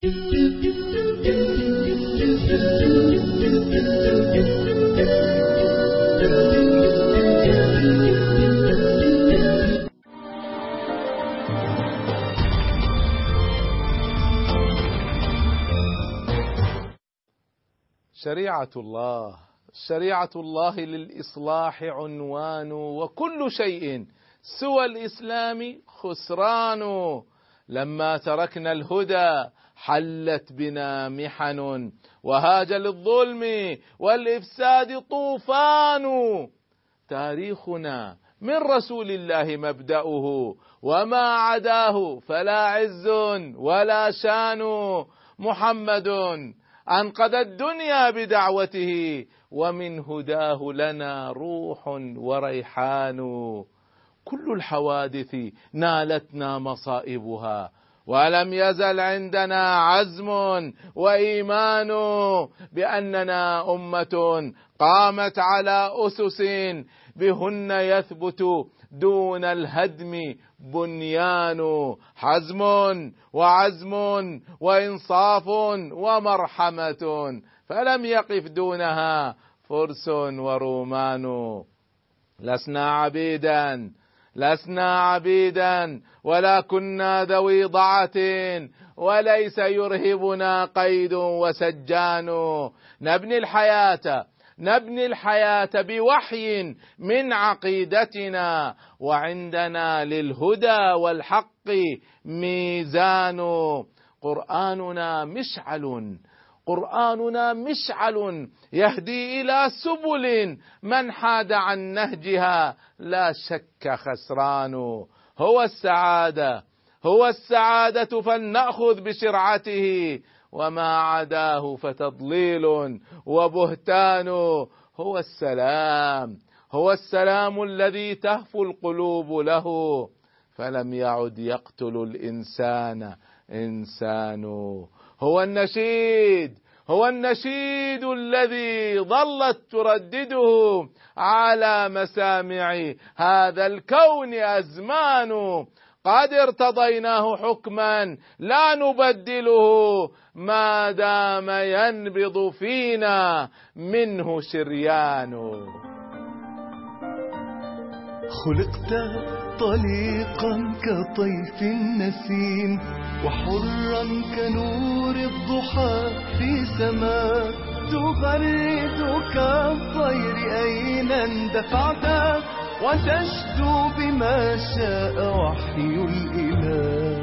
شريعة الله شريعة الله للإصلاح عنوان وكل شيء سوى الإسلام خسران. لما تركنا الهدى حلت بنا محن وهاج للظلم والإفساد طوفان. تاريخنا من رسول الله مبدأه وما عداه فلا عز ولا شان. محمد أنقذ الدنيا بدعوته ومن هداه لنا روح وريحان. كل الحوادث نالتنا مصائبها ولم يزل عندنا عزم وإيمان بأننا أمة قامت على أسس بهن يثبت دون الهدم بنيان حزم وعزم وإنصاف ومرحمة فلم يقف دونها فرس ورومان. لسنا عبيدا لسنا عبيدا ولا كنا ذوي ضعة وليس يرهبنا قيد وسجان. نبني الحياة نبني الحياة بوحي من عقيدتنا وعندنا للهدى والحق ميزان. قرآننا مشعل قرآننا مشعل يهدي إلى سبل من حاد عن نهجها. لا شك خسران. هو السعادة. هو السعادة فلنأخذ بشرعته وما عداه فتضليل وبهتان. هو السلام. هو السلام الذي تهفو القلوب له. فلم يعد يقتل الإنسان. إنسان هو النشيد هو النشيد الذي ظلت تردده على مسامع هذا الكون أزمان. قد ارتضيناه حكما لا نبدله. ما دام ينبض فينا منه شريان. خلقت طليقا كطيف النسيم وحرا كنور الضحى في سماء. تغرد كالطير أين اندفعت؟ وتشدو بما شاء وحي الإله.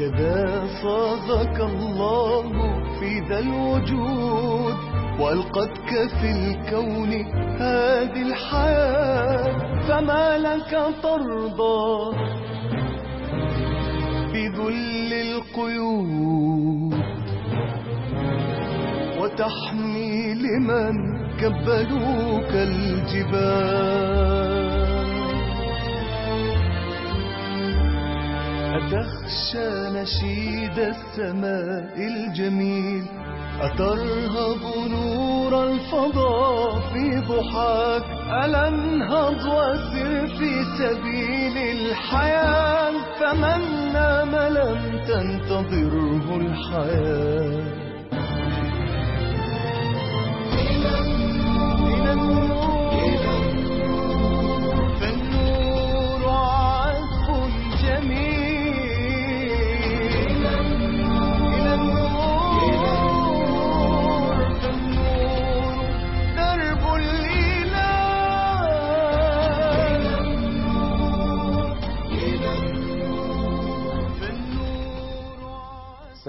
كذا صاغك الله في ذا الوجود وألقتك في الكون هذه الحياة. فما لك ترضى بذل القيود؟ وتحمي لمن كبلوك الجبال. أتخشى نشيد السماء الجميل؟ أترهب نور الفضاء في ضحاك؟ ألا أنهض وسر في سبيل الحياة؟ فمن نام لم تنتظره الحياة. إلى النور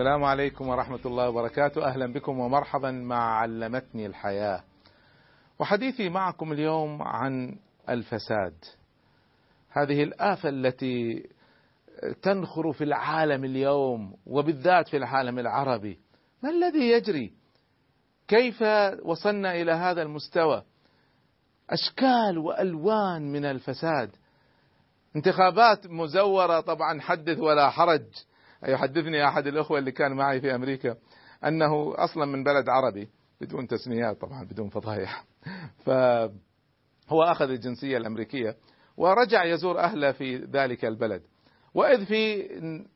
السلام عليكم ورحمة الله وبركاته. أهلا بكم ومرحبا مع علمتني الحياة. وحديثي معكم اليوم عن الفساد. هذه الآفة التي تنخر في العالم اليوم وبالذات في العالم العربي. ما الذي يجري؟ كيف وصلنا إلى هذا المستوى؟ أشكال وألوان من الفساد. انتخابات مزورة طبعا حدث ولا حرج. يحدثني أحد الأخوة اللي كان معي في أمريكا أنه أصلا من بلد عربي بدون تسميات طبعا بدون فضايح. فهو أخذ الجنسية الأمريكية ورجع يزور أهله في ذلك البلد. وإذ في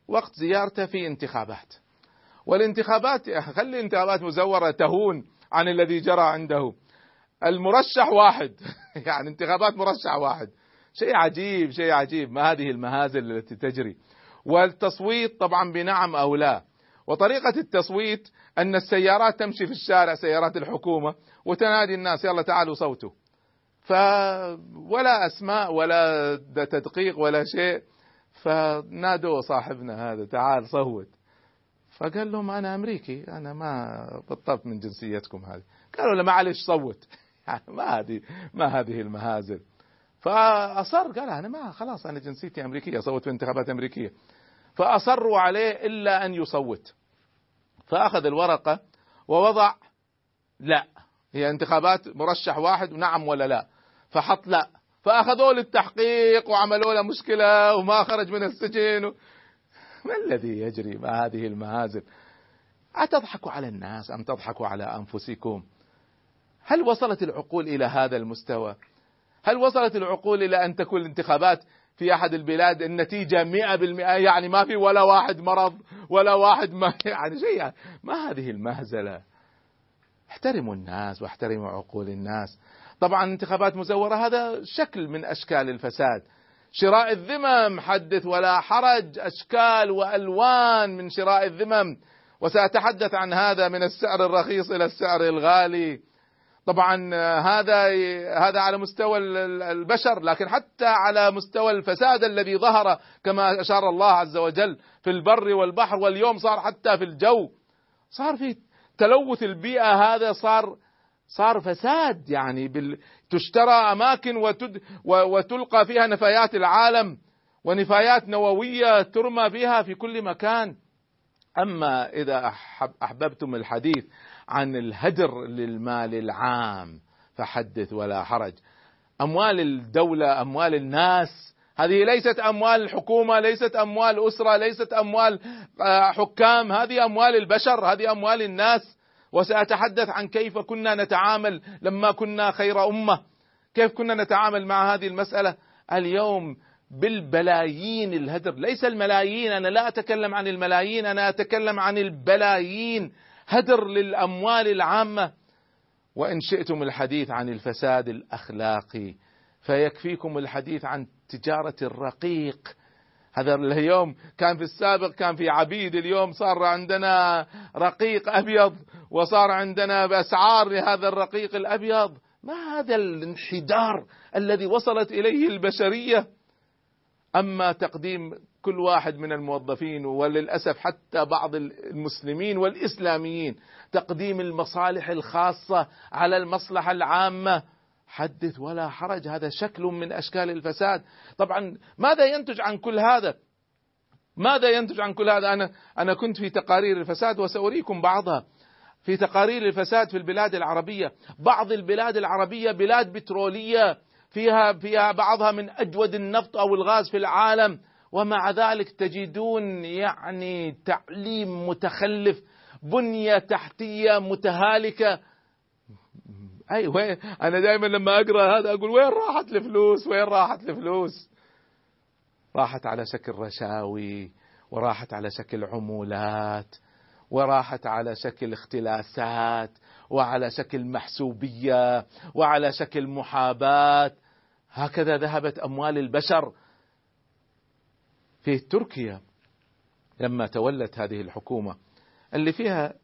وقت زيارته في انتخابات. والانتخابات خلي الانتخابات مزورة تهون عن الذي جرى عنده. المرشح واحد. يعني انتخابات مرشح واحد. شيء عجيب شيء عجيب. ما هذه المهازل التي تجري. والتصويت طبعا بنعم أو لا. وطريقة التصويت أن السيارات تمشي في الشارع سيارات الحكومة وتنادي الناس يلا تعالوا صوتوا. ف ولا أسماء ولا تدقيق ولا شيء. فنادوا صاحبنا هذا تعال صوت. فقال لهم أنا أمريكي أنا ما بطلت من جنسيتكم هذه. قالوا له معلش صوت. يعني ما هذه ما هذه المهازل. فأصر قال أنا ما خلاص أنا جنسيتي أمريكية صوت في انتخابات أمريكية. فأصروا عليه إلا أن يصوت. فأخذ الورقة ووضع لا. هي انتخابات مرشح واحد نعم ولا لا. فحط لا. فأخذوه للتحقيق وعملوا له مشكلة وما خرج من السجن. و... ما الذي يجري ما هذه المهازل؟ أتضحكوا على الناس أم تضحكوا على أنفسكم؟ هل وصلت العقول إلى هذا المستوى؟ هل وصلت العقول إلى أن تكون الانتخابات في أحد البلاد مئة بالمئة يعني ما في ولا واحد مرض ولا واحد ما يعني شيء يعني. ما هذه المهزلة. احترموا الناس واحترموا عقول الناس. طبعا انتخابات مزورة هذا شكل من أشكال الفساد. شراء الذمم حدث ولا حرج أشكال وألوان من شراء الذمم. وسأتحدث عن هذا من السعر الرخيص إلى السعر الغالي. طبعا هذا هذا على مستوى البشر لكن حتى على مستوى الفساد الذي ظهر كما أشار الله عز وجل في البر والبحر واليوم صار حتى في الجو صار في تلوث البيئة هذا صار صار فساد يعني بال... تشترى أماكن وتد... وتلقى فيها نفايات العالم ونفايات نووية ترمى بها في كل مكان أما إذا. أحببتم الحديث عن الهدر للمال العام فحدث ولا حرج. أموال الدولة أموال الناس هذه ليست أموال الحكومة ليست أموال أسرة ليست أموال حكام هذه أموال البشر هذه أموال الناس. وسأتحدث عن كيف كنا نتعامل لما كنا خير أمة. كيف كنا نتعامل مع هذه المسألة؟ اليوم بالبلايين الهدر. ليس الملايين أنا لا أتكلم عن الملايين أنا أتكلم عن البلايين. هدر للأموال العامة. وإن شئتم الحديث عن الفساد الأخلاقي فيكفيكم الحديث عن تجارة الرقيق. هذا اليوم كان في السابق كان في عبيد اليوم صار عندنا رقيق أبيض وصار عندنا بأسعار لهذا الرقيق الأبيض. ما هذا الانحدار الذي وصلت إليه البشرية؟ أما تقديم كل واحد من الموظفين وللأسف حتى بعض المسلمين والإسلاميين تقديم المصالح الخاصة على المصلحة العامة حدث ولا حرج هذا شكل من أشكال الفساد. طبعا ماذا ينتج عن كل هذا؟ ماذا ينتج عن كل هذا؟ أنا أنا كنت في تقارير الفساد وسأريكم بعضها. في تقارير الفساد في البلاد العربية بعض البلاد العربية بلاد بترولية فيها فيها بعضها من أجود النفط أو الغاز في العالم ومع ذلك تجدون يعني تعليم متخلف بنية تحتية متهالكة. أي وين؟ أنا دائما لما أقرأ هذا أقول وين راحت الفلوس؟ وين راحت الفلوس؟ راحت على شكل رشاوي وراحت على شكل عمولات وراحت على شكل اختلاسات وعلى شكل محسوبية وعلى شكل محاباة. هكذا ذهبت أموال البشر في تركيا لما تولت هذه الحكومة اللي فيها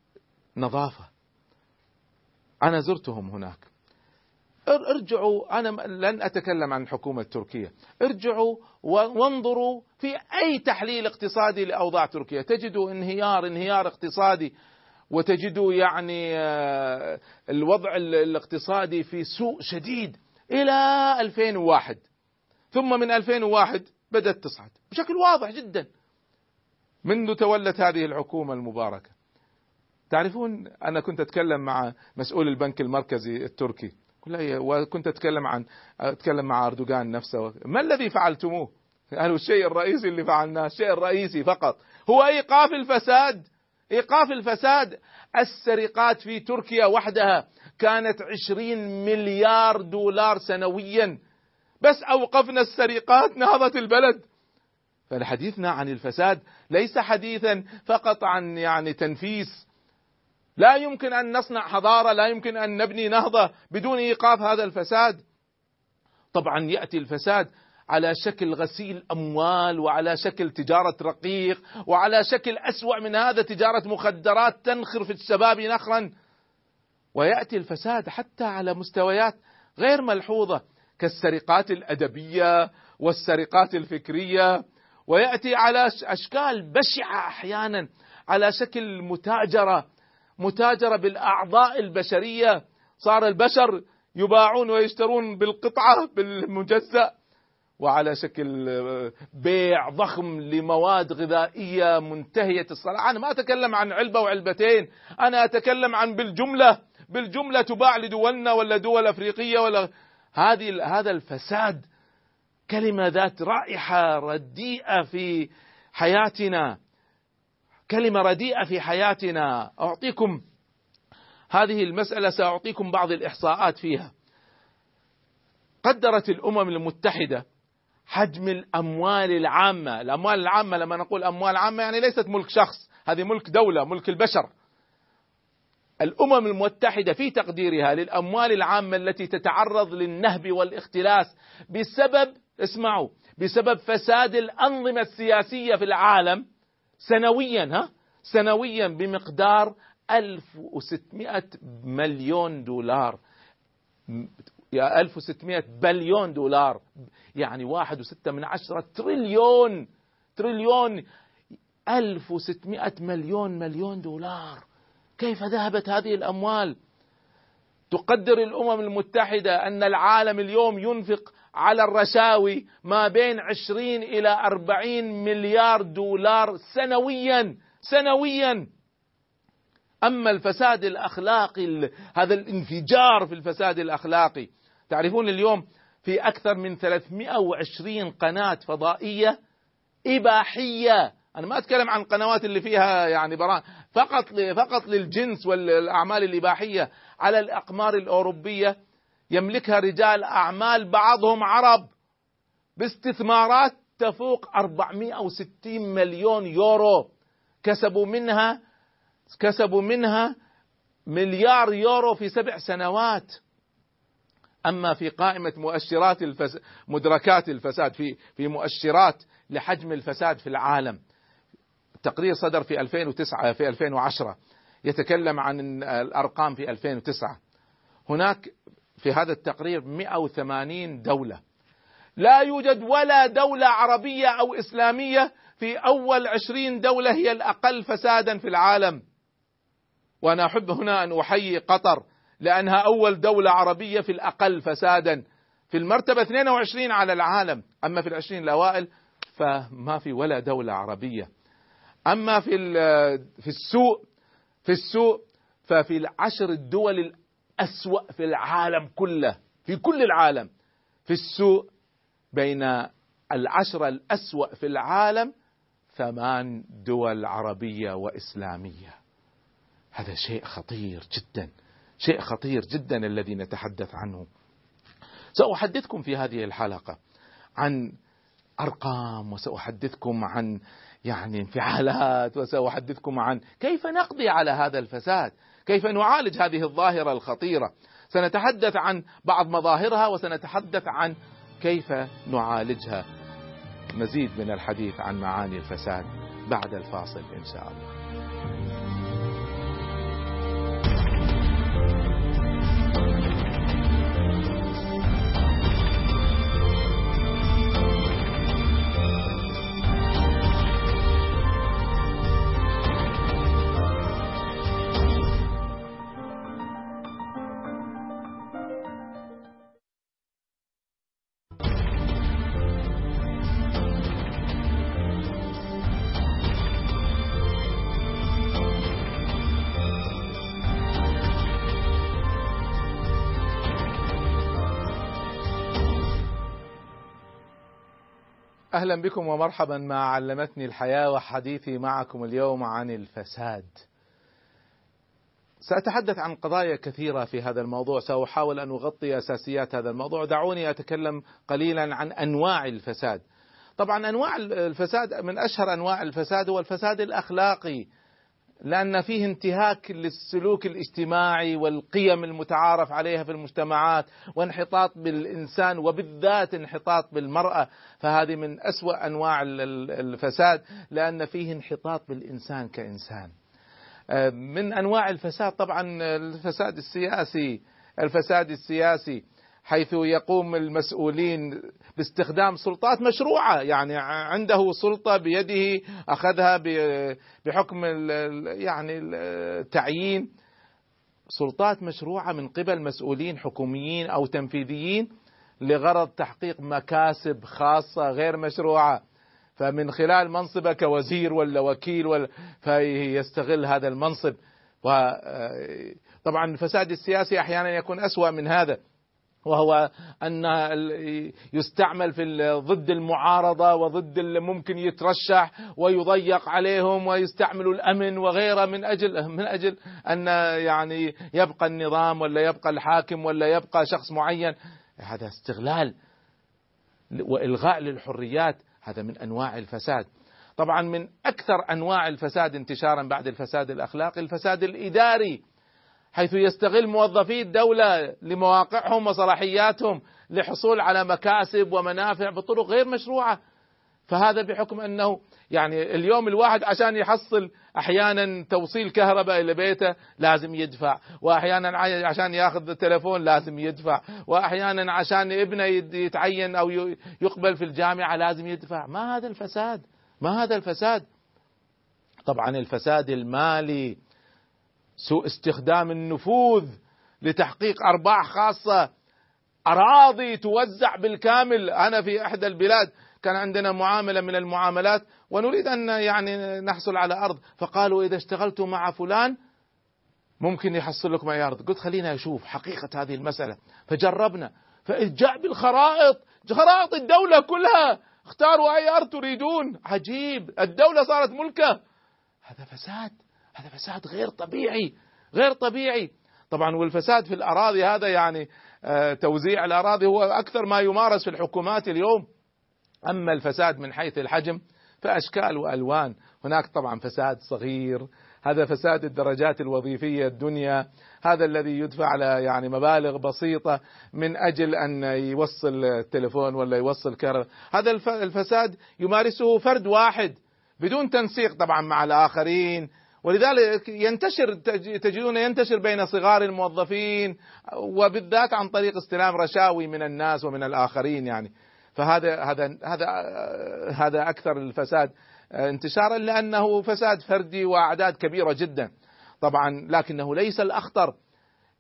نظافة. أنا زرتهم هناك. ارجعوا أنا لن أتكلم عن الحكومة التركيه ارجعوا وانظروا في أي تحليل اقتصادي لأوضاع تركيا. تجدوا انهيار انهيار اقتصادي وتجدوا يعني الوضع الاقتصادي في سوء شديد. إلى 2001 ثم من 2001 بدأت تصعد. بشكل واضح جدا. منذ تولت هذه الحكومة المباركة. تعرفون أنا كنت أتكلم مع مسؤول البنك المركزي التركي. وكنت أتكلم عن أتكلم مع أردوغان نفسه. ما الذي فعلتموه؟ قالوا الشيء الرئيسي اللي فعلناه الشيء الرئيسي فقط. هو إيقاف الفساد. إيقاف الفساد. السرقات في تركيا وحدها. كانت عشرين مليار دولار سنويا. بس أوقفنا السرقات نهضت البلد. فحديثنا عن الفساد ليس حديثا فقط عن يعني تنفيس. لا يمكن أن نصنع حضارة لا يمكن أن نبني نهضة بدون إيقاف هذا الفساد. طبعا يأتي الفساد على شكل غسيل أموال وعلى شكل تجارة رقيق وعلى شكل أسوأ من هذا تجارة مخدرات تنخر في الشباب نخرا. ويأتي الفساد حتى على مستويات غير ملحوظة كالسرقات الأدبية والسرقات الفكرية. ويأتي على أشكال بشعة أحيانا على شكل متاجرة متاجرة بالأعضاء البشرية. صار البشر يباعون ويشترون بالقطعة بالمجزأ. وعلى شكل بيع ضخم لمواد غذائية منتهية الصلاح، أنا ما أتكلم عن علبة وعلبتين، أنا أتكلم عن بالجملة، بالجملة تباع لدولنا ولا دول أفريقية ولا هذه هذا الفساد كلمة ذات رائحة رديئة في حياتنا. كلمة رديئة في حياتنا. أعطيكم هذه المسألة سأعطيكم بعض الإحصاءات فيها. قدرت الأمم المتحدة حجم الأموال العامة، الأموال العامة لما نقول أموال عامة يعني ليست ملك شخص، هذه ملك دولة، ملك البشر. الأمم المتحدة في تقديرها للأموال العامة التي تتعرض للنهب والاختلاس بسبب اسمعوا بسبب فساد الأنظمة السياسية في العالم سنويا ها؟ سنويا بمقدار 1600 مليون دولار. يا 1600 بليون دولار. يعني واحد وستة من عشرة تريليون تريليون 1600 مليون مليون دولار. كيف ذهبت هذه الأموال؟ تقدر الأمم المتحدة أن العالم اليوم ينفق على الرشاوي ما بين 20 إلى 40 مليار دولار سنويا سنويا. أما الفساد الأخلاقي هذا الانفجار في الفساد الأخلاقي. تعرفون اليوم في أكثر من 320 قناة فضائية إباحية. أنا ما أتكلم عن القنوات اللي فيها يعني برا فقط فقط للجنس والأعمال الإباحية على الأقمار الأوروبية يملكها رجال أعمال بعضهم عرب باستثمارات تفوق 460 مليون يورو. كسبوا منها كسبوا منها مليار يورو في سبع سنوات. أما في قائمة مؤشرات الفس... مدركات الفساد في في مؤشرات لحجم الفساد في العالم. التقرير صدر في 2009 في 2010 يتكلم عن الأرقام في 2009 هناك في هذا التقرير 180 دولة. لا يوجد ولا دولة عربية أو إسلامية في أول 20 دولة هي الأقل فسادا في العالم. وأنا أحب هنا أن أحيي قطر لأنها أول دولة عربية في الأقل فسادا. في المرتبة 22 على العالم. أما في العشرين الأوائل فما في ولا دولة عربية. أما في في السوء في السوء ففي العشر الدول الأسوأ في العالم كله في كل العالم في السوء بين العشرة الأسوأ في العالم ثمان دول عربية وإسلامية. هذا شيء خطير جدا شيء خطير جدا الذي نتحدث عنه. سأحدثكم في هذه الحلقة عن أرقام وسأحدثكم عن يعني انفعالات وسأحدثكم عن كيف نقضي على هذا الفساد؟ كيف نعالج هذه الظاهرة الخطيرة؟ سنتحدث عن بعض مظاهرها وسنتحدث عن كيف نعالجها. مزيد من الحديث عن معاني الفساد بعد الفاصل إن شاء الله. أهلا بكم ومرحبا مع علمتني الحياة وحديثي معكم اليوم عن الفساد. سأتحدث عن قضايا كثيرة في هذا الموضوع، سأحاول أن أغطي أساسيات هذا الموضوع، دعوني أتكلم قليلا عن أنواع الفساد. طبعا أنواع الفساد من أشهر أنواع الفساد هو الفساد الأخلاقي. لأن فيه انتهاك للسلوك الاجتماعي والقيم المتعارف عليها في المجتمعات وانحطاط بالإنسان وبالذات انحطاط بالمرأة فهذه من أسوأ أنواع الفساد لأن فيه انحطاط بالإنسان كإنسان. من أنواع الفساد طبعا الفساد السياسي الفساد السياسي. حيث يقوم المسؤولين باستخدام سلطات مشروعة. يعني عنده سلطة بيده أخذها بحكم يعني التعيين. سلطات مشروعة من قبل مسؤولين حكوميين أو تنفيذيين لغرض تحقيق مكاسب خاصة غير مشروعة. فمن خلال منصبه كوزير ولا وكيل ولا فيستغل هذا المنصب. وطبعا الفساد السياسي أحيانا يكون أسوأ من هذا. وهو أن يستعمل في ضد المعارضة وضد اللي ممكن يترشح ويضيق عليهم ويستعملوا الأمن وغيره من أجل من أجل أن يعني يبقى النظام ولا يبقى الحاكم ولا يبقى شخص معين. هذا استغلال وإلغاء للحريات. هذا من أنواع الفساد. طبعا من أكثر أنواع الفساد انتشارا بعد الفساد الأخلاقي الفساد الإداري. حيث يستغل موظفي الدولة لمواقعهم وصلاحياتهم للحصول على مكاسب ومنافع بطرق غير مشروعة. فهذا بحكم أنه يعني اليوم الواحد عشان يحصل أحيانا توصيل كهرباء إلى بيته لازم يدفع وأحيانا عشان ياخذ تلفون لازم يدفع وأحيانا عشان ابنه يتعين أو يقبل في الجامعة لازم يدفع. ما هذا الفساد؟ ما هذا الفساد؟ طبعا الفساد المالي سوء استخدام النفوذ لتحقيق أرباح خاصة. أراضي توزع بالكامل. أنا في إحدى البلاد كان عندنا معاملة من المعاملات ونريد أن يعني نحصل على أرض. فقالوا إذا اشتغلتوا مع فلان ممكن يحصل لكم أي أرض. قلت خلينا أشوف حقيقة هذه المسألة. فجربنا. فاذ جاء بالخرائط. خرائط الدولة كلها. اختاروا أي أرض تريدون. عجيب. الدولة صارت ملكة. هذا فساد. هذا فساد غير طبيعي غير طبيعي. طبعا والفساد في الأراضي هذا يعني توزيع الأراضي هو أكثر ما يمارس في الحكومات اليوم. أما الفساد من حيث الحجم فأشكال وألوان. هناك طبعا فساد صغير هذا فساد الدرجات الوظيفية الدنيا هذا الذي يدفع على يعني مبالغ بسيطة من أجل أن يوصل التليفون ولا يوصل كهرباء هذا الفساد يمارسه فرد واحد بدون تنسيق طبعا مع الآخرين ولذلك ينتشر تجدون ينتشر بين صغار الموظفين وبالذات عن طريق استلام رشاوي من الناس ومن الآخرين يعني. فهذا هذا هذا هذا أكثر الفساد انتشارا لأنه فساد فردي وأعداد كبيرة جدا. طبعا لكنه ليس الأخطر.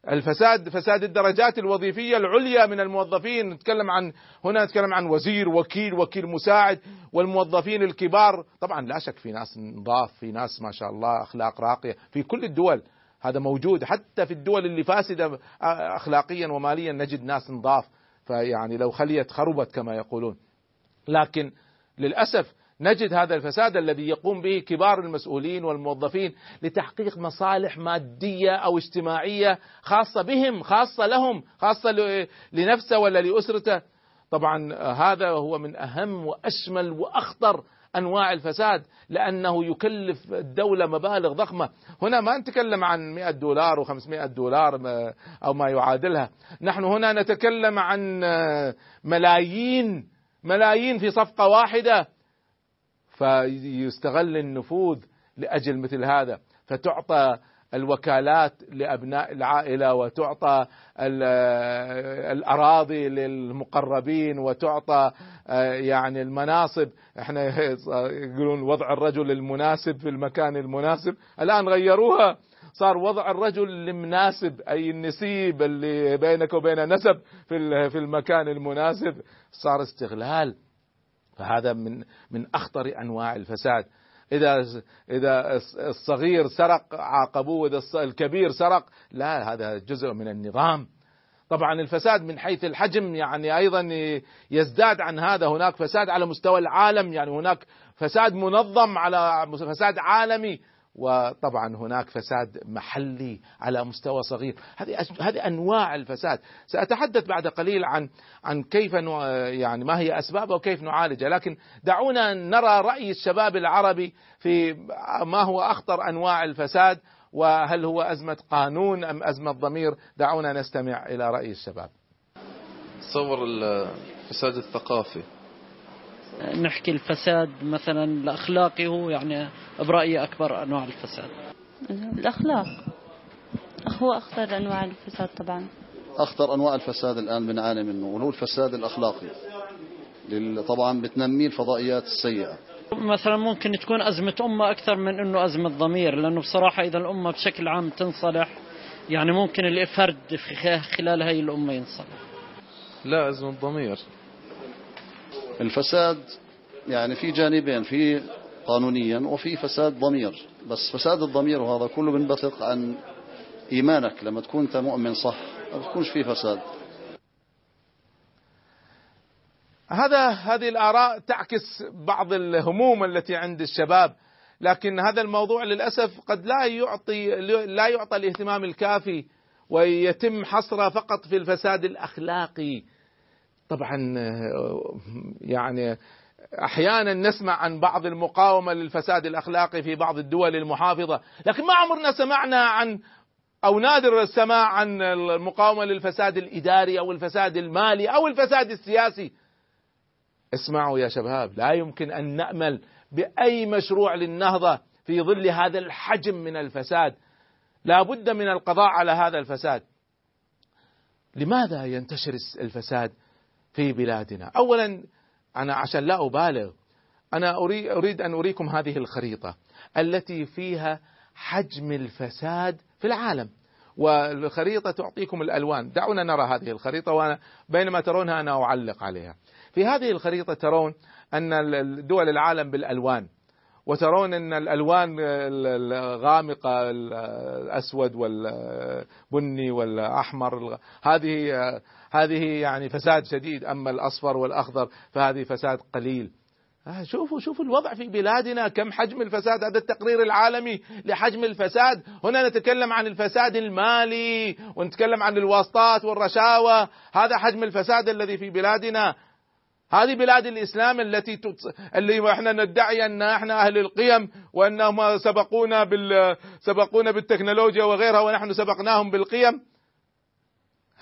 الفساد فساد الدرجات الوظيفية العليا من الموظفين. نتكلم عن هنا نتكلم عن وزير وكيل وكيل مساعد والموظفين الكبار. طبعا لا شك في ناس نضاف في ناس ما شاء الله أخلاق راقية. في كل الدول هذا موجود. حتى في الدول اللي فاسدة اخلاقيا وماليا نجد ناس نضاف فيعني لو خليت خربت كما يقولون. لكن للأسف نجد هذا الفساد الذي يقوم به كبار المسؤولين والموظفين لتحقيق مصالح مادية أو اجتماعية خاصة بهم خاصة لهم خاصة لنفسه ولا لأسرته. طبعا هذا هو من أهم وأشمل وأخطر أنواع الفساد لأنه يكلف الدولة مبالغ ضخمة، هنا ما نتكلم عن 100 دولار و500 دولار أو ما يعادلها، نحن هنا نتكلم عن ملايين ملايين في صفقة واحدة فيستغل النفوذ لأجل مثل هذا. فتعطى الوكالات لأبناء العائلة وتعطى الأراضي للمقربين وتعطى يعني المناصب. إحنا يقولون وضع الرجل المناسب في المكان المناسب. الآن غيروها. صار وضع الرجل المناسب أي النسيب اللي بينك وبين نسب في في المكان المناسب. صار استغلال. فهذا من من أخطر أنواع الفساد. إذا إذا الصغير سرق عاقبوه. إذا الكبير سرق لا هذا جزء من النظام. طبعا الفساد من حيث الحجم يعني أيضا يزداد عن هذا. هناك فساد على مستوى العالم يعني هناك فساد منظم على فساد عالمي. وطبعا هناك فساد محلي على مستوى صغير. هذه هذه أنواع الفساد. سأتحدث بعد قليل عن عن كيف يعني ما هي اسبابها وكيف نعالجها. لكن دعونا نرى رأي الشباب العربي في ما هو أخطر أنواع الفساد وهل هو أزمة قانون أم أزمة ضمير. دعونا نستمع إلى رأي الشباب. تصور الفساد الثقافي. نحكي الفساد مثلا الأخلاقي هو يعني برأيي أكبر أنواع الفساد. الأخلاق. هو أخطر أنواع الفساد طبعا. أخطر أنواع الفساد الآن بنعاني منه وهو الفساد الأخلاقي. طبعا بتنميه الفضائيات السيئة. مثلا ممكن تكون أزمة أمة أكثر من أنه أزمة ضمير لأنه بصراحة إذا الأمة بشكل عام تنصلح يعني ممكن الفرد خلال هاي الأمة ينصلح. لا أزمة ضمير. الفساد يعني في جانبين في قانونيا وفي فساد ضمير. بس فساد الضمير وهذا كله بنبثق عن إيمانك. لما تكون أنت مؤمن صح ما بتكونش فيه فساد. هذا هذه الآراء تعكس بعض الهموم التي عند الشباب. لكن هذا الموضوع للأسف قد لا يعطي لا يعطى الاهتمام الكافي ويتم حصره فقط في الفساد الأخلاقي. طبعا يعني أحيانا نسمع عن بعض المقاومة للفساد الأخلاقي في بعض الدول المحافظة، لكن ما عمرنا سمعنا عن أو نادر السماع عن المقاومة للفساد الإداري أو الفساد المالي أو الفساد السياسي. اسمعوا يا شباب، لا يمكن أن نأمل بأي مشروع للنهضة في ظل هذا الحجم من الفساد. لا بد من القضاء على هذا الفساد. لماذا ينتشر الفساد في بلادنا؟ اولا أنا عشان لا أبالغ أنا اريد أريد أن أريكم هذه الخريطة التي فيها حجم الفساد في العالم. والخريطة تعطيكم الألوان. دعونا نرى هذه الخريطة وأنا بينما ترونها أنا أعلق عليها. في هذه الخريطة ترون أن دول العالم بالألوان. وترون أن الألوان الغامقة الأسود والبني والأحمر هذه هذه يعني فساد شديد أما الأصفر والأخضر فهذه فساد قليل. آه شوفوا شوفوا الوضع في بلادنا كم حجم الفساد هذا التقرير العالمي لحجم الفساد. هنا نتكلم عن الفساد المالي ونتكلم عن الواسطات والرشاوى هذا حجم الفساد الذي في بلادنا. هذه بلاد الإسلام التي تتص... اللي إحنا ندعي أن إحنا أهل القيم وأنهم سبقونا بال سبقونا بالتكنولوجيا وغيرها ونحن سبقناهم بالقيم.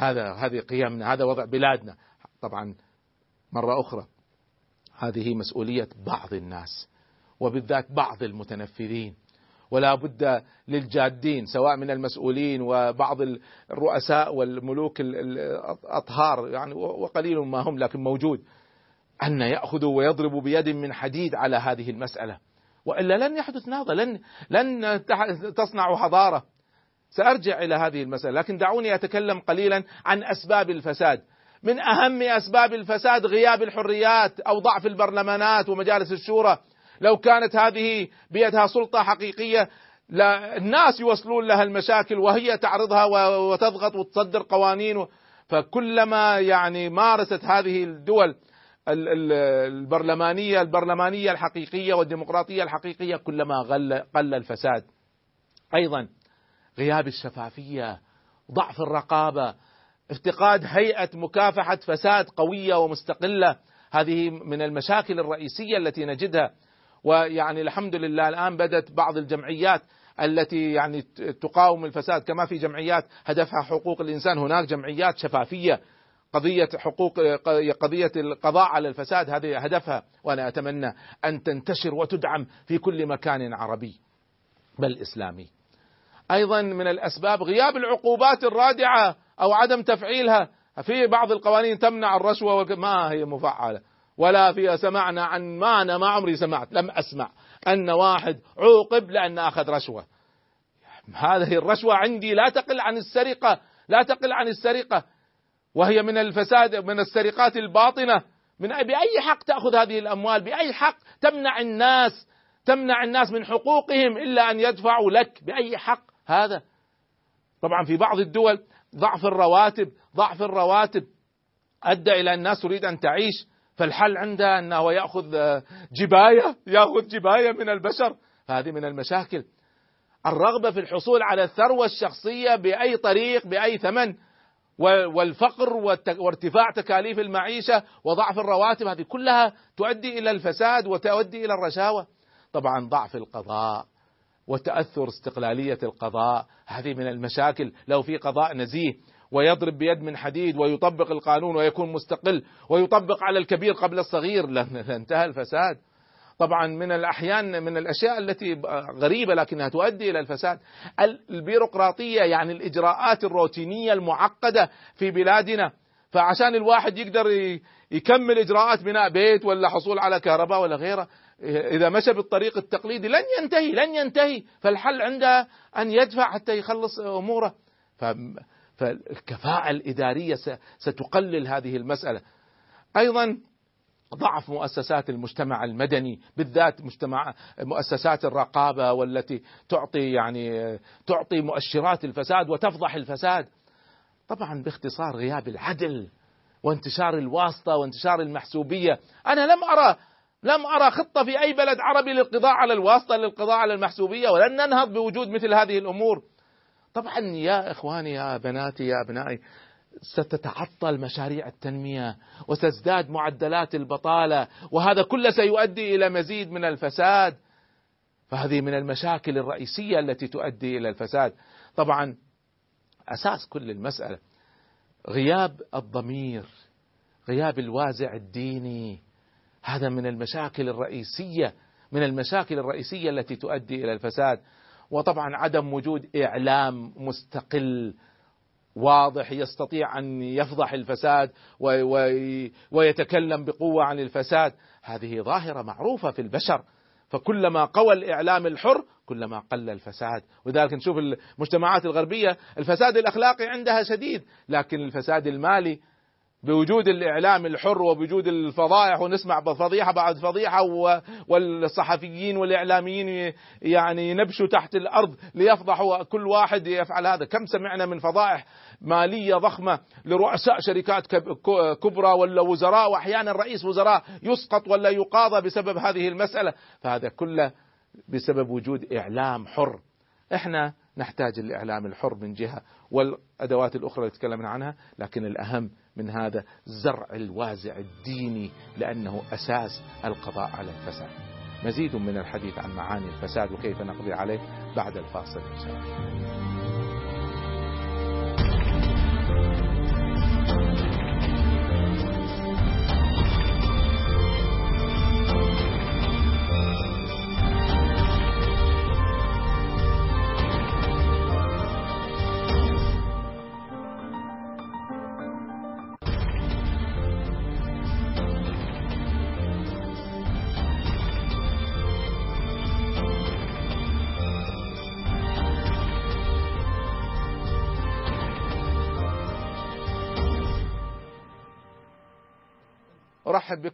هذا هذه قيمنا هذا وضع بلادنا. طبعا مرة أخرى هذه مسؤولية بعض الناس وبالذات بعض المتنفذين. ولا بد للجادين سواء من المسؤولين وبعض الرؤساء والملوك الأطهار يعني وقليل ما هم لكن موجود. أن يأخذوا ويضربوا بيد من حديد على هذه المسألة. وإلا لن يحدث نهضة لن لن تصنع حضارة. سأرجع إلى هذه المسألة لكن دعوني أتكلم قليلا عن أسباب الفساد. من أهم أسباب الفساد غياب الحريات أو ضعف البرلمانات ومجالس الشورى. لو كانت هذه بيدها سلطة حقيقية لا الناس يوصلون لها المشاكل وهي تعرضها وتضغط وتصدر قوانين فكلما يعني مارست هذه الدول البرلمانية البرلمانية الحقيقية والديمقراطية الحقيقية كلما قل الفساد. أيضا غياب الشفافية ضعف الرقابة افتقاد هيئة مكافحة فساد قوية ومستقلة. هذه من المشاكل الرئيسية التي نجدها. ويعني الحمد لله الآن بدت بعض الجمعيات التي يعني تقاوم الفساد كما في جمعيات هدفها حقوق الإنسان. هناك جمعيات شفافية قضية حقوق قضية القضاء على الفساد هذه هدفها. وأنا أتمنى أن تنتشر وتدعم في كل مكان عربي بل إسلامي. أيضا من الأسباب غياب العقوبات الرادعة أو عدم تفعيلها. في بعض القوانين تمنع الرشوة ما هي مفعلة. ولا فيها سمعنا عن ما أنا ما عمري سمعت لم أسمع. أن واحد عوقب لأن أخذ رشوة. هذه الرشوة عندي لا تقل عن السرقة لا تقل عن السرقة. وهي من الفساد من السرقات الباطنة. من بأي حق تأخذ هذه الأموال؟ بأي حق تمنع الناس؟ تمنع الناس من حقوقهم إلا أن يدفعوا لك؟ بأي حق؟ هذا. طبعا في بعض الدول ضعف الرواتب ضعف الرواتب أدى إلى الناس تريد أن تعيش. فالحل عنده أنه يأخذ آه، جباية يأخذ جباية من البشر. هذه من المشاكل. الرغبة في الحصول على الثروة الشخصية بأي طريق بأي ثمن. والفقر وارتفاع تكاليف المعيشة وضعف الرواتب هذه كلها تؤدي إلى الفساد وتؤدي إلى الرشاوة. طبعا ضعف القضاء. وتأثر استقلالية القضاء. هذه من المشاكل. لو في قضاء نزيه ويضرب بيد من حديد ويطبق القانون ويكون مستقل ويطبق على الكبير قبل الصغير لان- لانتهى الفساد. طبعا من الأحيان من الأشياء التي غريبة لكنها تؤدي إلى الفساد. البيروقراطية يعني الإجراءات الروتينية المعقدة في بلادنا. فعشان الواحد يقدر يكمل إجراءات بناء بيت ولا حصول على كهرباء ولا غيره إذا مشى بالطريق التقليدي لن ينتهي لن ينتهي. فالحل عنده أن يدفع حتى يخلص أموره. ف- فالكفاءة الإدارية س- ستقلل هذه المسألة. أيضا ضعف مؤسسات المجتمع المدني بالذات مجتمع مؤسسات الرقابة والتي تعطي يعني تعطي مؤشرات الفساد وتفضح الفساد. طبعا باختصار غياب العدل وانتشار الواسطة وانتشار المحسوبية. أنا لم أرى لم أرى خطة في أي بلد عربي للقضاء على الواسطة للقضاء على المحسوبية ولن ننهض بوجود مثل هذه الأمور. طبعا يا إخواني يا بناتي يا أبنائي ستتعطل مشاريع التنمية وتزداد معدلات البطالة وهذا كله سيؤدي إلى مزيد من الفساد. فهذه من المشاكل الرئيسية التي تؤدي إلى الفساد. طبعا أساس كل المسألة غياب الضمير غياب الوازع الديني هذا من المشاكل الرئيسية من المشاكل الرئيسية التي تؤدي إلى الفساد. وطبعا عدم وجود إعلام مستقل واضح يستطيع أن يفضح الفساد ويتكلم بقوة عن الفساد. هذه ظاهرة معروفة في البشر. فكلما قوى الإعلام الحر كلما قل الفساد. ولذلك نشوف المجتمعات الغربية الفساد الأخلاقي عندها شديد لكن الفساد المالي بوجود الإعلام الحر وبوجود الفضائح ونسمع فضيحة بعد فضيحة و- والصحفيين والإعلاميين ي- يعني ينبشوا تحت الأرض ليفضحوا كل واحد يفعل هذا، كم سمعنا من فضائح مالية ضخمة لرؤساء شركات كبرى ولا وزراء وأحيانا رئيس وزراء يسقط ولا يقاضى بسبب هذه المسألة، فهذا كله بسبب وجود إعلام حر. إحنا نحتاج الإعلام الحر من جهة والأدوات الأخرى اللي تكلمنا عنها، لكن الأهم من هذا زرع الوازع الديني لأنه أساس القضاء على الفساد. مزيد من الحديث عن معاني الفساد وكيف نقضي عليه بعد الفاصل ان شاء الله.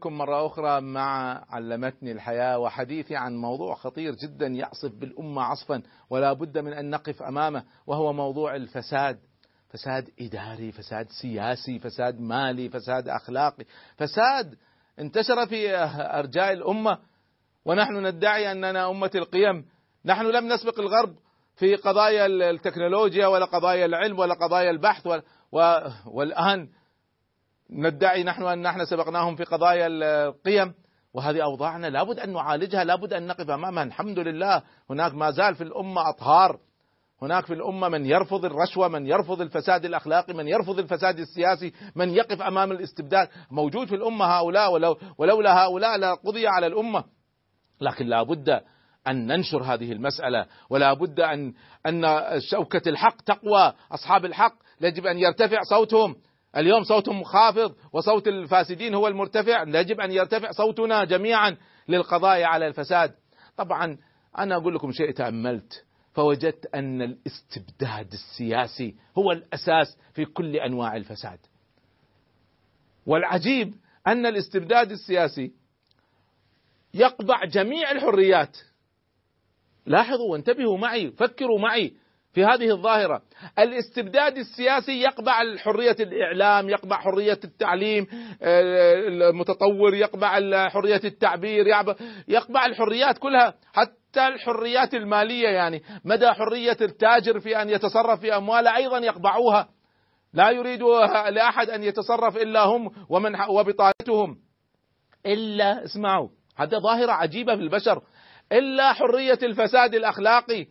بكم مرة أخرى مع علمتني الحياة وحديثي عن موضوع خطير جدا يعصف بالأمة عصفا ولا بد من أن نقف أمامه وهو موضوع الفساد فساد إداري فساد سياسي فساد مالي فساد أخلاقي فساد انتشر في أرجاء الأمة ونحن ندعي أننا أمة القيم نحن لم نسبق الغرب في قضايا التكنولوجيا ولا قضايا العلم ولا قضايا البحث. والآن ندعي نحن أن نحن سبقناهم في قضايا القيم وهذه أوضاعنا لابد أن نعالجها لابد أن نقف أمامها. الحمد لله هناك ما زال في الأمة أطهار. هناك في الأمة من يرفض الرشوة من يرفض الفساد الأخلاقي من يرفض الفساد السياسي من يقف أمام الاستبداد. موجود في الأمة هؤلاء ولو ولولا هؤلاء لقضي على الأمة. لكن لابد أن ننشر هذه المسألة ولا بد أن أن شوكة الحق تقوى أصحاب الحق يجب أن يرتفع صوتهم. اليوم صوتهم خافض وصوت الفاسدين هو المرتفع يجب أن يرتفع صوتنا جميعا للقضاء على الفساد. طبعا أنا أقول لكم شيء تأملت فوجدت أن الاستبداد السياسي هو الأساس في كل أنواع الفساد. والعجيب أن الاستبداد السياسي يقبع جميع الحريات. لاحظوا وانتبهوا معي فكروا معي. في هذه الظاهرة. الاستبداد السياسي يقبع حرية الإعلام يقبع حرية التعليم آه، المتطور يقبع حرية التعبير يقبع- الحريات كلها. حتى الحريات المالية يعني. مدى حرية التاجر في أن يتصرف في أمواله أيضا يقبعوها. لا يريد لأحد أن يتصرف إلا هم ومن وبطانتهم. إلا اسمعوا هذا ظاهرة عجيبة في البشر. إلا حرية الفساد الأخلاقي.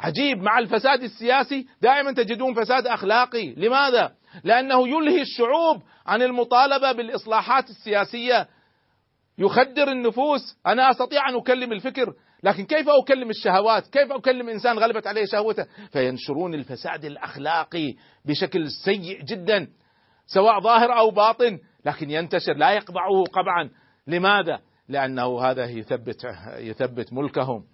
عجيب مع الفساد السياسي دائما تجدون فساد أخلاقي، لماذا؟ لأنه يلهي الشعوب عن المطالبة بالإصلاحات السياسية يخدر النفوس، أنا أستطيع أن أكلم الفكر، لكن كيف أكلم الشهوات؟ كيف أكلم إنسان غلبت عليه شهوته؟ فينشرون الفساد الأخلاقي بشكل سيء جدا سواء ظاهر أو باطن، لكن ينتشر لا يقبعه قبعا، لماذا؟ لأنه هذا يثبت يثبت ملكهم.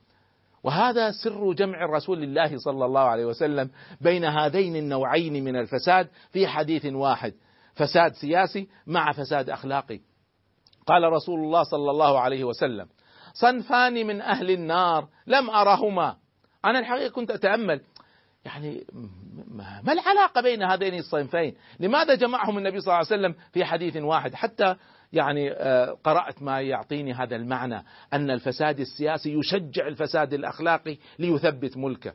وهذا سر جمع رسول الله صلى الله عليه وسلم بين هذين النوعين من الفساد في حديث واحد فساد سياسي مع فساد أخلاقي قال رسول الله صلى الله عليه وسلم صنفان من أهل النار لم أرهما أنا الحقيقة كنت أتأمل يعني ما العلاقة بين هذين الصنفين؟ لماذا جمعهم النبي صلى الله عليه وسلم في حديث واحد؟ حتى يعني آه، قرأت ما يعطيني هذا المعنى أن الفساد السياسي يشجع الفساد الأخلاقي ليثبت ملكه.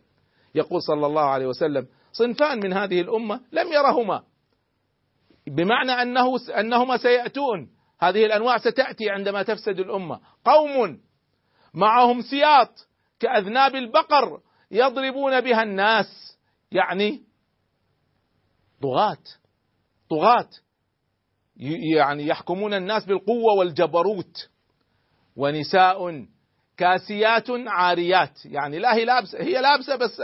يقول صلى الله عليه وسلم: صنفان من هذه الأمة لم يرهما. بمعنى أنه أنهما سيأتون، هذه الأنواع ستأتي عندما تفسد الأمة، قوم معهم سياط كأذناب البقر يضربون بها الناس يعني طغاة طغاة يعني يحكمون الناس بالقوة والجبروت. ونساء كاسيات عاريات. يعني لا هي لابسة هي لابسة بس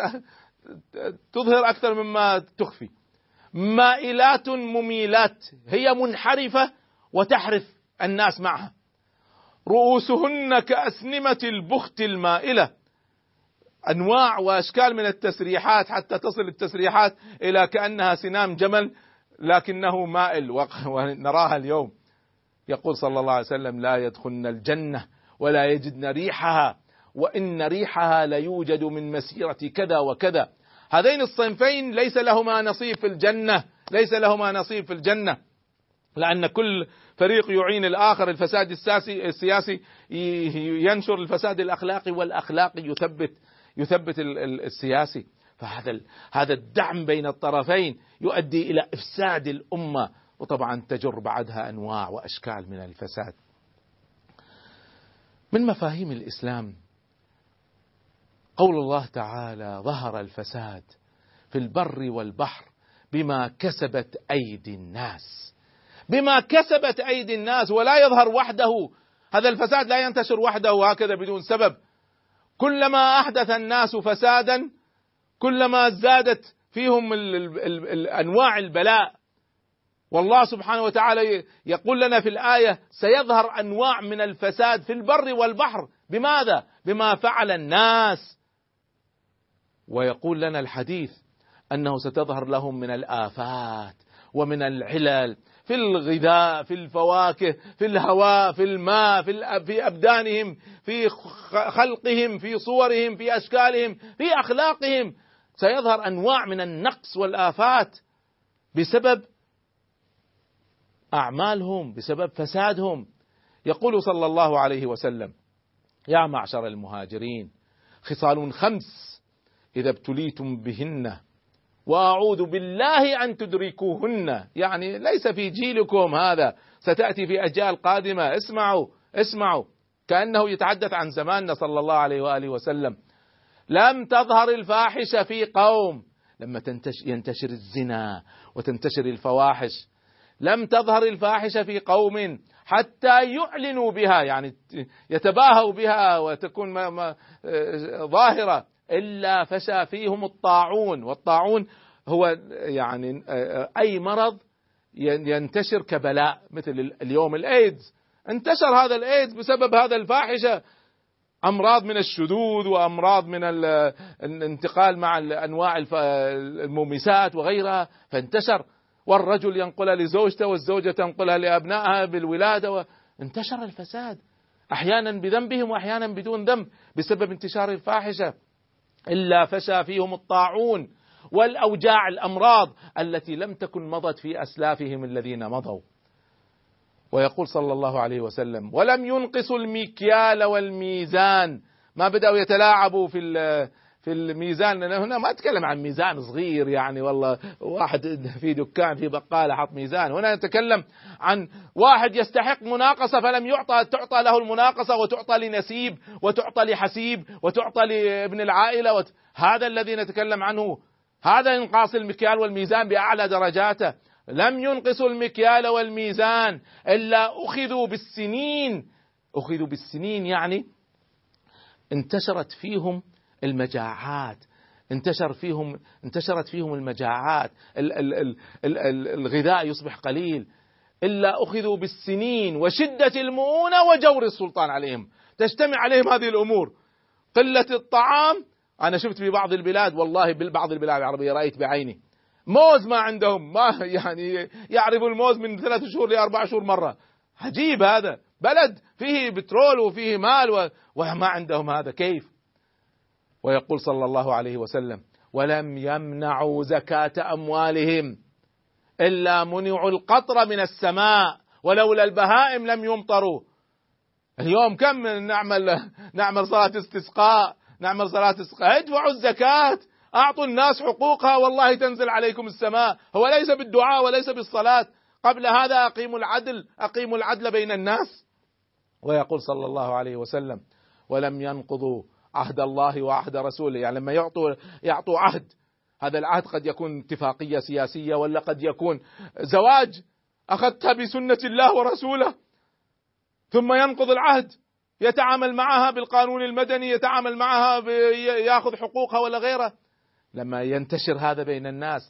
تظهر أكثر مما تخفي. مائلات مميلات. هي منحرفة وتحرف الناس معها. رؤوسهن كأسنمة البخت المائلة. أنواع وأشكال من التسريحات حتى تصل التسريحات إلى كأنها سنام جمل لكنه مائل ونراها اليوم. يقول صلى الله عليه وسلم لا يدخلن الجنة ولا يجدن ريحها وإن ريحها ليوجد من مسيرة كذا وكذا. هذين الصنفين ليس لهما نصيب في الجنة ليس لهما نصيب في الجنة لأن كل فريق يعين الآخر الفساد السياسي السياسي ينشر الفساد الأخلاقي والأخلاقي يثبت يثبت ال- ال- السياسي. فهذا هذا الدعم بين الطرفين يؤدي إلى إفساد الأمة وطبعا تجر بعدها أنواع وأشكال من الفساد. من مفاهيم الإسلام قول الله تعالى ظهر الفساد في البر والبحر بما كسبت أيدي الناس. بما كسبت أيدي الناس ولا يظهر وحده. هذا الفساد لا ينتشر وحده هكذا بدون سبب. كلما أحدث الناس فسادا كلما زادت فيهم أنواع البلاء. والله سبحانه وتعالى يقول لنا في الآية سيظهر أنواع من الفساد في البر والبحر. بماذا؟ بما فعل الناس. ويقول لنا الحديث أنه ستظهر لهم من الآفات ومن العلل في الغذاء في الفواكه في الهواء في الماء في, في أبدانهم في خلقهم في صورهم في أشكالهم في أخلاقهم. سيظهر أنواع من النقص والآفات بسبب أعمالهم بسبب فسادهم. يقول صلى الله عليه وسلم يا معشر المهاجرين خصال خمس إذا ابتليتم بهن وأعوذ بالله أن تدركوهن. يعني ليس في جيلكم هذا ستأتي في أجيال قادمة. اسمعوا اسمعوا. كأنه يتحدث عن زماننا صلى الله عليه وآله وسلم. لم تظهر الفاحشة في قوم. لما ينتشر الزنا وتنتشر الفواحش لم تظهر الفاحشة في قوم حتى يعلنوا بها يعني يتباهوا بها وتكون ما ما ظاهرة إلا فشى فيهم الطاعون. والطاعون هو يعني أي مرض ينتشر كبلاء مثل اليوم الإيدز. انتشر هذا الإيدز بسبب هذا الفاحشة. أمراض من الشذوذ وأمراض من الانتقال مع أنواع المومسات وغيرها فانتشر. والرجل ينقلها لزوجته والزوجة تنقلها لأبنائها بالولادة وانتشر الفساد. أحيانا بذنبهم وأحيانا بدون ذنب بسبب انتشار الفاحشة. إلا فشى فيهم الطاعون والأوجاع الأمراض التي لم تكن مضت في أسلافهم الذين مضوا. ويقول صلى الله عليه وسلم ولم ينقصوا المكيال والميزان. ما بدأوا يتلاعبوا في في الميزان. لأن هنا ما أتكلم عن ميزان صغير يعني والله واحد في دكان في بقالة حط ميزان. هنا نتكلم عن واحد يستحق مناقصة فلم يعطى تعطى له المناقصة وتعطى لنسيب وتعطى لحسيب وتعطى لابن العائلة وت... هذا الذي نتكلم عنه. هذا إنقاص المكيال والميزان بأعلى درجاته. لم ينقصوا المكيال والميزان إلا أخذوا بالسنين. أخذوا بالسنين يعني انتشرت فيهم المجاعات. انتشر فيهم انتشرت فيهم المجاعات. ال ال ال ال ال الغذاء يصبح قليل. إلا أخذوا بالسنين وشدة المؤونة وجور السلطان عليهم. تجتمع عليهم هذه الأمور. قلة الطعام أنا شفت في بعض البلاد والله بعض البلاد العربية رأيت بعيني. موز ما عندهم ما يعني يعرفوا الموز من ثلاث شهور لأربع شهور مرة. عجيب هذا. بلد فيه بترول وفيه مال وما عندهم هذا. كيف؟ ويقول صلى الله عليه وسلم ولم يمنعوا زكاة أموالهم إلا منعوا القطر من السماء ولولا البهائم لم يمطروا. اليوم كم نعمل نعمل صلاة استسقاء نعمل صلاة استسقاء. ادفعوا الزكاة. أعطوا الناس حقوقها والله تنزل عليكم السماء. هو ليس بالدعاء وليس بالصلاة. قبل هذا أقيموا العدل أقيموا العدل بين الناس. ويقول صلى الله عليه وسلم ولم ينقضوا عهد الله وعهد رسوله. يعني لما يعطوا يعطوا عهد هذا العهد قد يكون اتفاقية سياسية ولا قد يكون زواج. أخذتها بسنة الله ورسوله. ثم ينقض العهد يتعامل معها بالقانون المدني يتعامل معها ياخذ حقوقها ولا غيره. لما ينتشر هذا بين الناس.